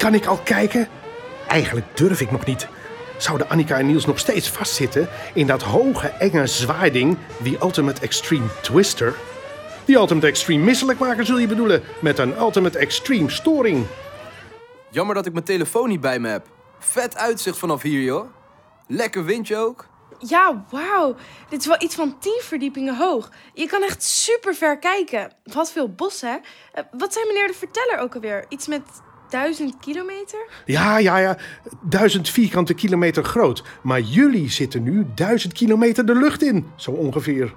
Kan ik al kijken? Eigenlijk durf ik nog niet. Zouden Annika en Niels nog steeds vastzitten in dat hoge, enge zwaaiding, die Ultimate Extreme Twister? Die Ultimate Extreme misselijkmaker zul je bedoelen, met een Ultimate Extreme storing. Jammer dat ik mijn telefoon niet bij me heb. Vet uitzicht vanaf hier, joh. Lekker windje ook. Ja, wauw. Dit is wel iets van 10 verdiepingen hoog. Je kan echt super ver kijken. Wat veel bos, hè? Eh, Wat zei meneer de verteller ook alweer? Iets met duizend kilometer? Ja, ja, ja, duizend vierkante kilometer groot. Maar jullie zitten nu duizend kilometer de lucht in, zo ongeveer.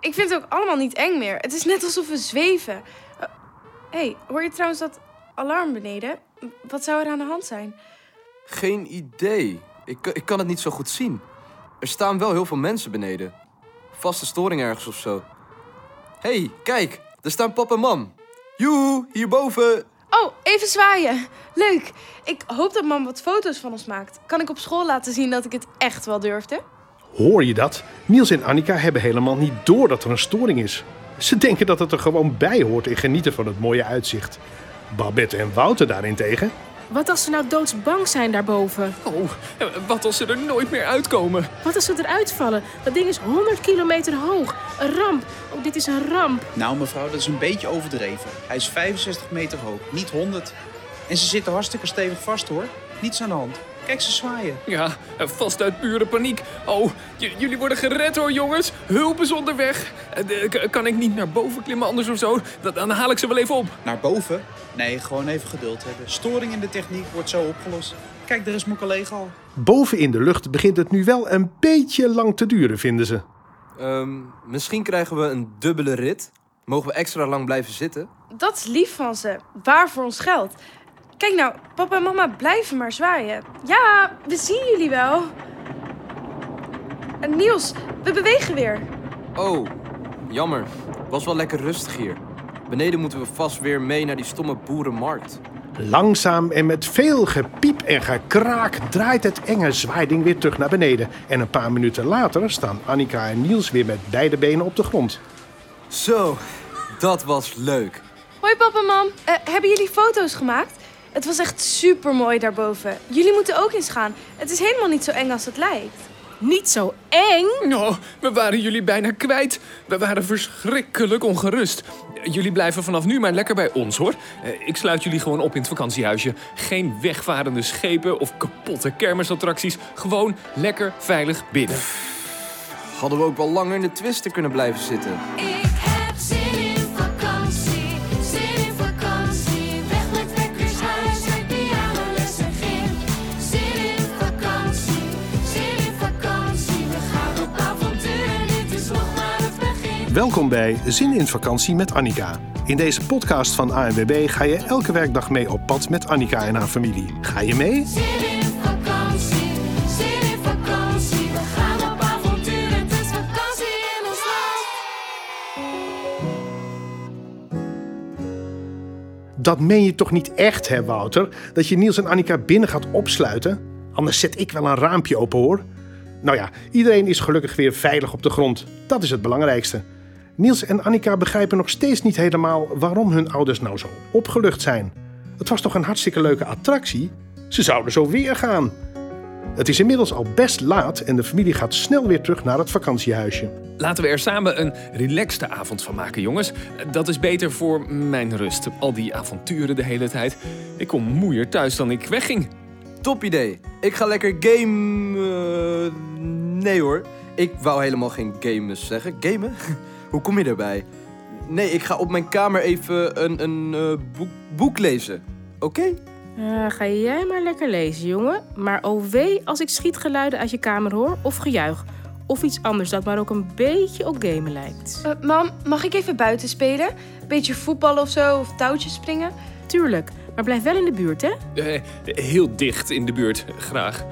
Ik vind het ook allemaal niet eng meer. Het is net alsof we zweven. Hé, hey, hoor je trouwens dat alarm beneden? Wat zou er aan de hand zijn? Geen idee. Ik, ik kan het niet zo goed zien. Er staan wel heel veel mensen beneden. Vaste storing ergens of zo. Hé, hey, kijk. Daar staan pap en mam. Joehoe, hierboven. Oh, even zwaaien. Leuk. Ik hoop dat mam wat foto's van ons maakt. Kan ik op school laten zien dat ik het echt wel durfde? Hoor je dat? Niels en Annika hebben helemaal niet door dat er een storing is. Ze denken dat het er gewoon bij hoort en genieten van het mooie uitzicht. Babette en Wouter daarentegen. Wat als ze nou doodsbang zijn daarboven? Oh, wat als ze er nooit meer uitkomen? Wat als ze eruit vallen? Dat ding is 100 kilometer hoog. Een ramp. Oh, dit is een ramp. Nou mevrouw, dat is een beetje overdreven. Hij is 65 meter hoog, niet 100. En ze zitten hartstikke stevig vast hoor. Niets aan de hand. Kijk, ze zwaaien. Ja, vast uit pure paniek. Oh, jullie worden gered hoor, jongens. Hulp is onderweg. Eh, k- Kan ik niet naar boven klimmen anders of zo? Dan- Dan haal ik ze wel even op. Naar boven? Nee, gewoon even geduld hebben. Storing in de techniek wordt zo opgelost. Kijk, daar is mijn collega al. Boven in de lucht begint het nu wel een beetje lang te duren, vinden ze. Ehm, misschien krijgen we een dubbele rit. Mogen we extra lang blijven zitten? Dat is lief van ze. Waar voor ons geld. Kijk nou, papa en mama blijven maar zwaaien. Ja, we zien jullie wel. En Niels, we bewegen weer. Oh, jammer. Was wel lekker rustig hier. Beneden moeten we vast weer mee naar die stomme boerenmarkt. Langzaam en met veel gepiep en gekraak draait het enge zwaaiding weer terug naar beneden. En een paar minuten later staan Annika en Niels weer met beide benen op de grond. Zo, dat was leuk. Hoi papa en mam. Eh, hebben jullie foto's gemaakt? Het was echt super mooi daarboven. Jullie moeten ook eens gaan. Het is helemaal niet zo eng als het lijkt. Niet zo eng. Oh, we waren jullie bijna kwijt. We waren verschrikkelijk ongerust. Jullie blijven vanaf nu maar lekker bij ons, hoor. Eh, Ik sluit jullie gewoon op in het vakantiehuisje. Geen wegvarende schepen of kapotte kermisattracties. Gewoon lekker veilig binnen. Hadden we ook wel langer in de twister kunnen blijven zitten. Welkom bij Zin in Vakantie met Annika. In deze podcast van ANWB ga je elke werkdag mee op pad met Annika en haar familie. Ga je mee? Zin in vakantie, zin in vakantie. We gaan op avontuur, het is vakantie in ons land. Dat meen je toch niet echt, hè Wouter? Dat je Niels en Annika binnen gaat opsluiten? Anders zet ik wel een raampje open hoor. Nou ja, iedereen is gelukkig weer veilig op de grond. Dat is het belangrijkste. Niels en Annika begrijpen nog steeds niet helemaal waarom hun ouders nou zo opgelucht zijn. Het was toch een hartstikke leuke attractie? Ze zouden zo weer gaan. Het is inmiddels al best laat en de familie gaat snel weer terug naar het vakantiehuisje. Laten we er samen een relaxte avond van maken, jongens. Dat is beter voor mijn rust. Al die avonturen de hele tijd. Ik kom moeier thuis dan ik wegging. Top idee. Ik ga lekker game... eh, nee hoor. Ik wou helemaal geen games zeggen. Gamen? Hoe kom je daarbij? Nee, ik ga op mijn kamer even een, een eh, boek, boek lezen. Oké? Ja, ga jij maar lekker lezen, jongen. Maar oh wee als ik schietgeluiden uit je kamer hoor of gejuich. Of iets anders dat maar ook een beetje op gamen lijkt. Eh, mam, mag ik even buiten spelen? Beetje voetballen of zo, of touwtjes springen? Tuurlijk, maar blijf wel in de buurt, hè? Eh, heel dicht in de buurt, graag.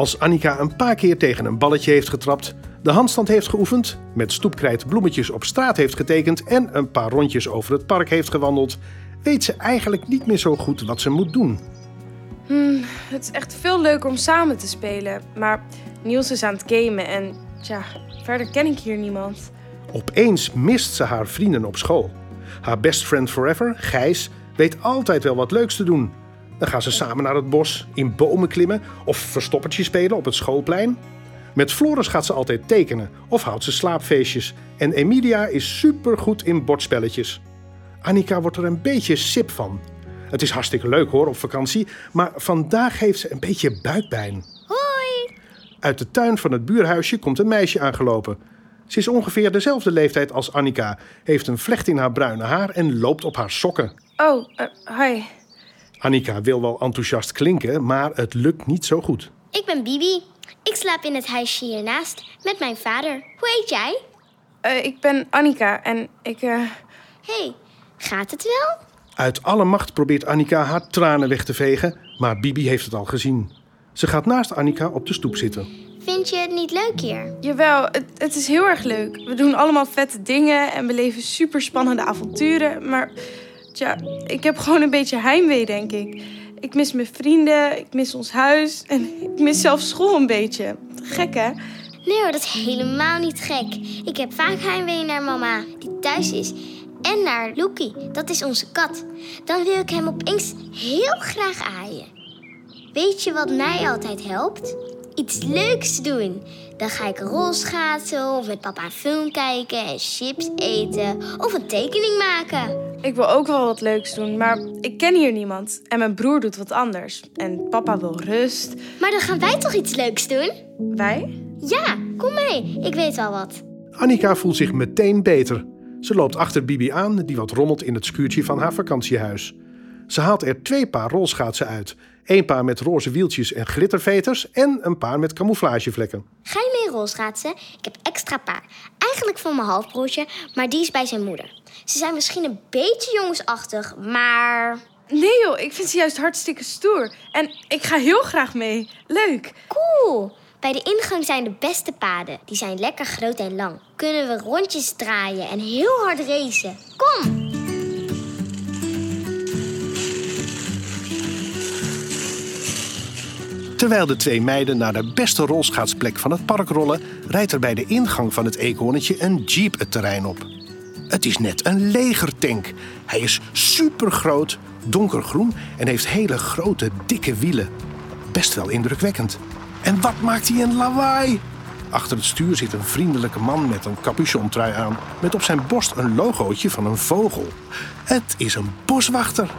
Als Annika een paar keer tegen een balletje heeft getrapt, de handstand heeft geoefend, met stoepkrijt bloemetjes op straat heeft getekend en een paar rondjes over het park heeft gewandeld, weet ze eigenlijk niet meer zo goed wat ze moet doen. Hmm, het is echt veel leuker om samen te spelen. Maar Niels is aan het gamen en tja, verder ken ik hier niemand. Opeens mist ze haar vrienden op school. Haar best friend forever, Gijs, weet altijd wel wat leuks te doen. Dan gaan ze samen naar het bos, in bomen klimmen of verstoppertje spelen op het schoolplein. Met Floris gaat ze altijd tekenen of houdt ze slaapfeestjes. En Emilia is supergoed in bordspelletjes. Annika wordt er een beetje sip van. Het is hartstikke leuk hoor op vakantie, maar vandaag heeft ze een beetje buikpijn. Hoi! Uit de tuin van het buurhuisje komt een meisje aangelopen. Ze is ongeveer dezelfde leeftijd als Annika, heeft een vlecht in haar bruine haar en loopt op haar sokken. Oh, eh, hi. Annika wil wel enthousiast klinken, maar het lukt niet zo goed. Ik ben Bibi. Ik slaap in het huisje hiernaast met mijn vader. Hoe heet jij? Eh, ik ben Annika en ik... eh, hey, gaat het wel? Uit alle macht probeert Annika haar tranen weg te vegen, maar Bibi heeft het al gezien. Ze gaat naast Annika op de stoep zitten. Vind je het niet leuk hier? Jawel, het, het is heel erg leuk. We doen allemaal vette dingen en beleven super spannende avonturen. Maar tja, ik heb gewoon een beetje heimwee, denk ik. Ik mis mijn vrienden, ik mis ons huis en ik mis zelfs school een beetje. Gek hè? Nee dat is helemaal niet gek. Ik heb vaak heimwee naar mama, die thuis is. En naar Loekie, dat is onze kat. Dan wil ik hem opeens heel graag aaien. Weet je wat mij altijd helpt? Iets leuks doen. Dan ga ik rolschaatsen of met papa een film kijken en chips eten of een tekening maken. Ik wil ook wel wat leuks doen, maar ik ken hier niemand. En mijn broer doet wat anders. En papa wil rust. Maar dan gaan wij toch iets leuks doen? Wij? Ja, kom mee. Ik weet al wat. Annika voelt zich meteen beter. Ze loopt achter Bibi aan, die wat rommelt in het schuurtje van haar vakantiehuis. Ze haalt er twee paar rolschaatsen uit. Eén paar met roze wieltjes en glitterveters en een paar met camouflagevlekken. Ga je mee rolschaatsen? Ik heb extra paar. Eigenlijk voor mijn halfbroertje, maar die is bij zijn moeder. Ze zijn misschien een beetje jongensachtig, maar Nee joh, ik vind ze juist hartstikke stoer. En ik ga heel graag mee. Leuk. cool. Bij de ingang zijn de beste paden. Die zijn lekker groot en lang. Kunnen we rondjes draaien en heel hard racen. Kom! Terwijl de twee meiden naar de beste rolschaatsplek van het park rollen, rijdt er bij de ingang van het eekhoornetje een jeep het terrein op. Het is net een legertank. Hij is supergroot, donkergroen en heeft hele grote, dikke wielen. Best wel indrukwekkend. En wat maakt hij een lawaai? Achter het stuur zit een vriendelijke man met een capuchontrui aan, met op zijn borst een logootje van een vogel. Het is een boswachter.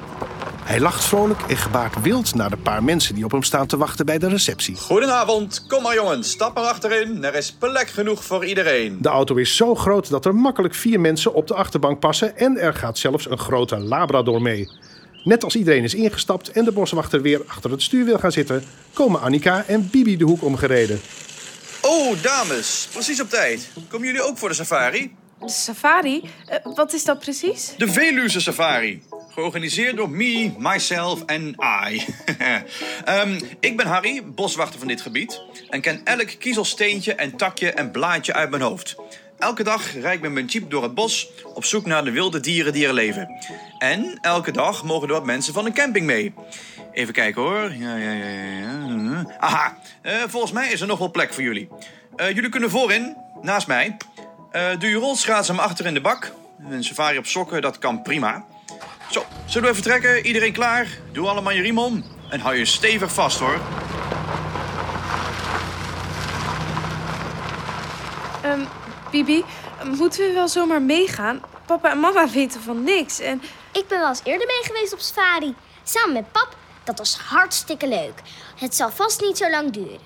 Hij lacht vrolijk en gebaart wild naar de paar mensen die op hem staan te wachten bij de receptie. Goedenavond, kom maar jongens, stap maar achterin. Er is plek genoeg voor iedereen. De auto is zo groot dat er makkelijk vier mensen op de achterbank passen en er gaat zelfs een grote Labrador mee. Net als iedereen is ingestapt en de boswachter weer achter het stuur wil gaan zitten, komen Annika en Bibi de hoek omgereden. Oh, dames, precies op tijd. Komen jullie ook voor de safari? De safari? Eh, wat is dat precies? De Veluwe Safari. Georganiseerd door me, myself en I. Ehm, ik ben Harry, boswachter van dit gebied. En ken elk kiezelsteentje en takje en blaadje uit mijn hoofd. Elke dag rijd ik met mijn jeep door het bos op zoek naar de wilde dieren die er leven. En elke dag mogen er wat mensen van de camping mee. Even kijken hoor. Ja, ja, ja, ja. Aha, eh, volgens mij is er nog wel plek voor jullie. Eh, jullie kunnen voorin, naast mij. Eh, doe je rolschaatsen achter in de bak. Een safari op sokken, dat kan prima. Zo, zullen we vertrekken? Iedereen klaar? Doe allemaal je riem om. En hou je stevig vast hoor. Ehm, Bibi, moeten we wel zomaar meegaan? Papa en mama weten van niks. En Ik ben wel eens eerder mee geweest op safari. Samen met pap. Dat was hartstikke leuk. Het zal vast niet zo lang duren.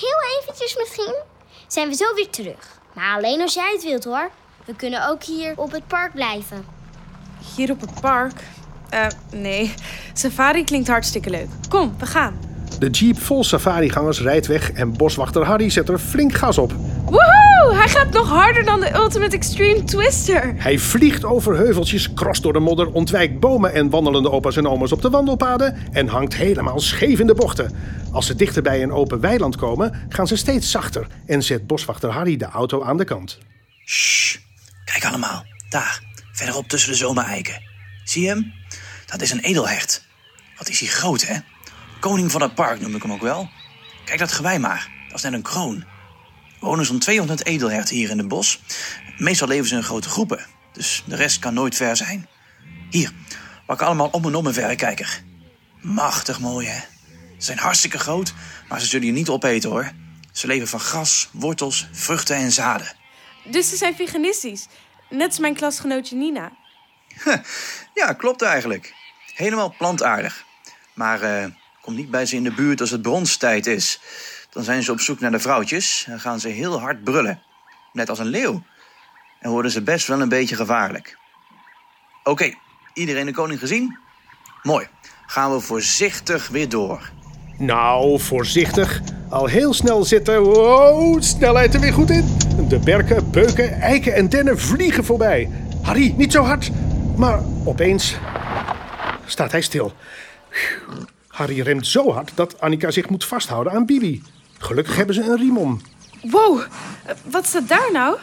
Heel eventjes misschien. Zijn we zo weer terug. Maar alleen als jij het wilt hoor. We kunnen ook hier op het park blijven. Hier op het park... Eh, nee. Safari klinkt hartstikke leuk. Kom, we gaan. De jeep vol safarigangers rijdt weg en boswachter Harry zet er flink gas op. Woehoe! Hij gaat nog harder dan de Ultimate Extreme Twister. Hij vliegt over heuveltjes, crost door de modder, ontwijkt bomen en wandelende opa's en oma's op de wandelpaden en hangt helemaal scheef in de bochten. Als ze dichter bij een open weiland komen, gaan ze steeds zachter en zet boswachter Harry de auto aan de kant. Shh, kijk allemaal. Daar, verderop tussen de zomereiken. Zie je hem? Dat is een edelhert. Wat is hij groot, hè? Koning van het park noem ik hem ook wel. Kijk dat gewei maar, dat is net een kroon. Er wonen zo'n 200 edelherten hier in het bos. Meestal leven ze in grote groepen, dus de rest kan nooit ver zijn. Hier, pak allemaal om en om een verrekijker. Machtig mooi, hè? Ze zijn hartstikke groot, maar ze zullen je niet opeten, hoor. Ze leven van gras, wortels, vruchten en zaden. Dus ze zijn veganistisch. Net als mijn klasgenootje Nina. Ja, klopt eigenlijk. Helemaal plantaardig. Maar eh kom niet bij ze in de buurt als het bronstijd is. Dan zijn ze op zoek naar de vrouwtjes en gaan ze heel hard brullen. Net als een leeuw. En worden ze best wel een beetje gevaarlijk. Oké, iedereen de koning gezien? Mooi. Gaan we voorzichtig weer door. Nou, voorzichtig. Al heel snel zitten. Wow, snelheid er weer goed in. De berken, beuken, eiken en dennen vliegen voorbij. Harry, niet zo hard. Maar opeens staat hij stil. Harry remt zo hard dat Annika zich moet vasthouden aan Bibi. Gelukkig hebben ze een riem om. Wow, wat staat daar nou?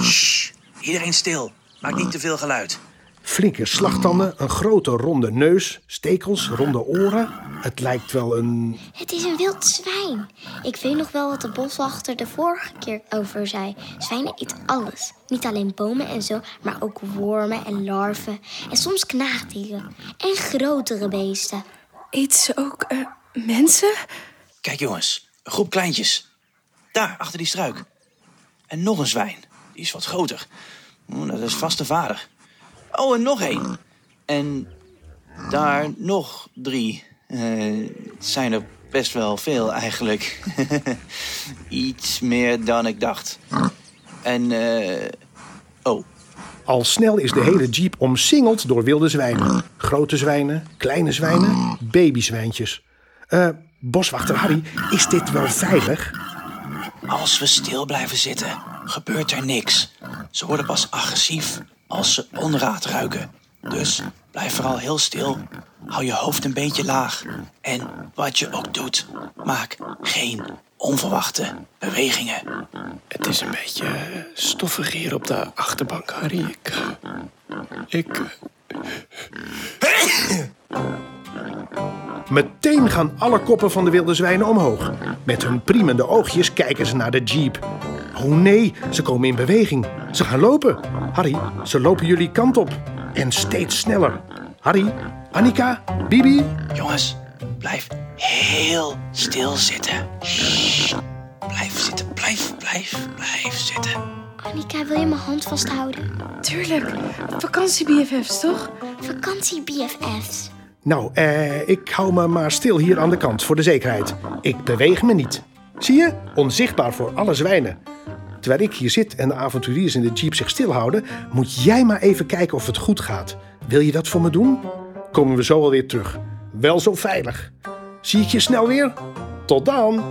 Shh, iedereen stil. Maak niet te veel geluid. Flinke slagtanden, een grote ronde neus, stekels, ronde oren. Het lijkt wel een... Het is een wild zwijn. Ik weet nog wel wat de boswachter de vorige keer over zei. Zwijnen eten alles. Niet alleen bomen en zo, maar ook wormen en larven. En soms knaagdieren. En grotere beesten. Eet ze ook eh, mensen? Kijk jongens, een groep kleintjes. Daar, achter die struik. En nog een zwijn. Die is wat groter. Oeh, Dat is vast de vader. Oh, en nog één. En daar nog drie. Eh, het zijn er best wel veel eigenlijk. Iets meer dan ik dacht. En, eh... Oh, Al snel is de hele jeep omsingeld door wilde zwijnen. Grote zwijnen, kleine zwijnen, babyzwijntjes. Eh, boswachter Harry, is dit wel veilig? Als we stil blijven zitten, gebeurt er niks. Ze worden pas agressief als ze onraad ruiken. Dus blijf vooral heel stil. Hou je hoofd een beetje laag. En wat je ook doet, maak geen onverwachte bewegingen. Het is een beetje stoffig hier op de achterbank, Harry. Ik. Ik. Meteen gaan alle koppen van de wilde zwijnen omhoog. Met hun priemende oogjes kijken ze naar de jeep. Oh nee, ze komen in beweging. Ze gaan lopen. Harry, ze lopen jullie kant op. En steeds sneller. Harry, Annika, Bibi. Jongens, blijf heel stil zitten. Shh. Blijf zitten, blijf, blijf, blijf zitten. Annika, wil je mijn hand vasthouden? Tuurlijk, vakantie-BFF's toch? Vakantie BFF's. Nou, eh, ik hou me maar stil hier aan de kant voor de zekerheid. Ik beweeg me niet. Zie je? Onzichtbaar voor alle zwijnen. Terwijl ik hier zit en de avonturiers in de jeep zich stilhouden, moet jij maar even kijken of het goed gaat. Wil je dat voor me doen? Komen we zo alweer terug. Wel zo veilig. Zie ik je snel weer? Tot dan!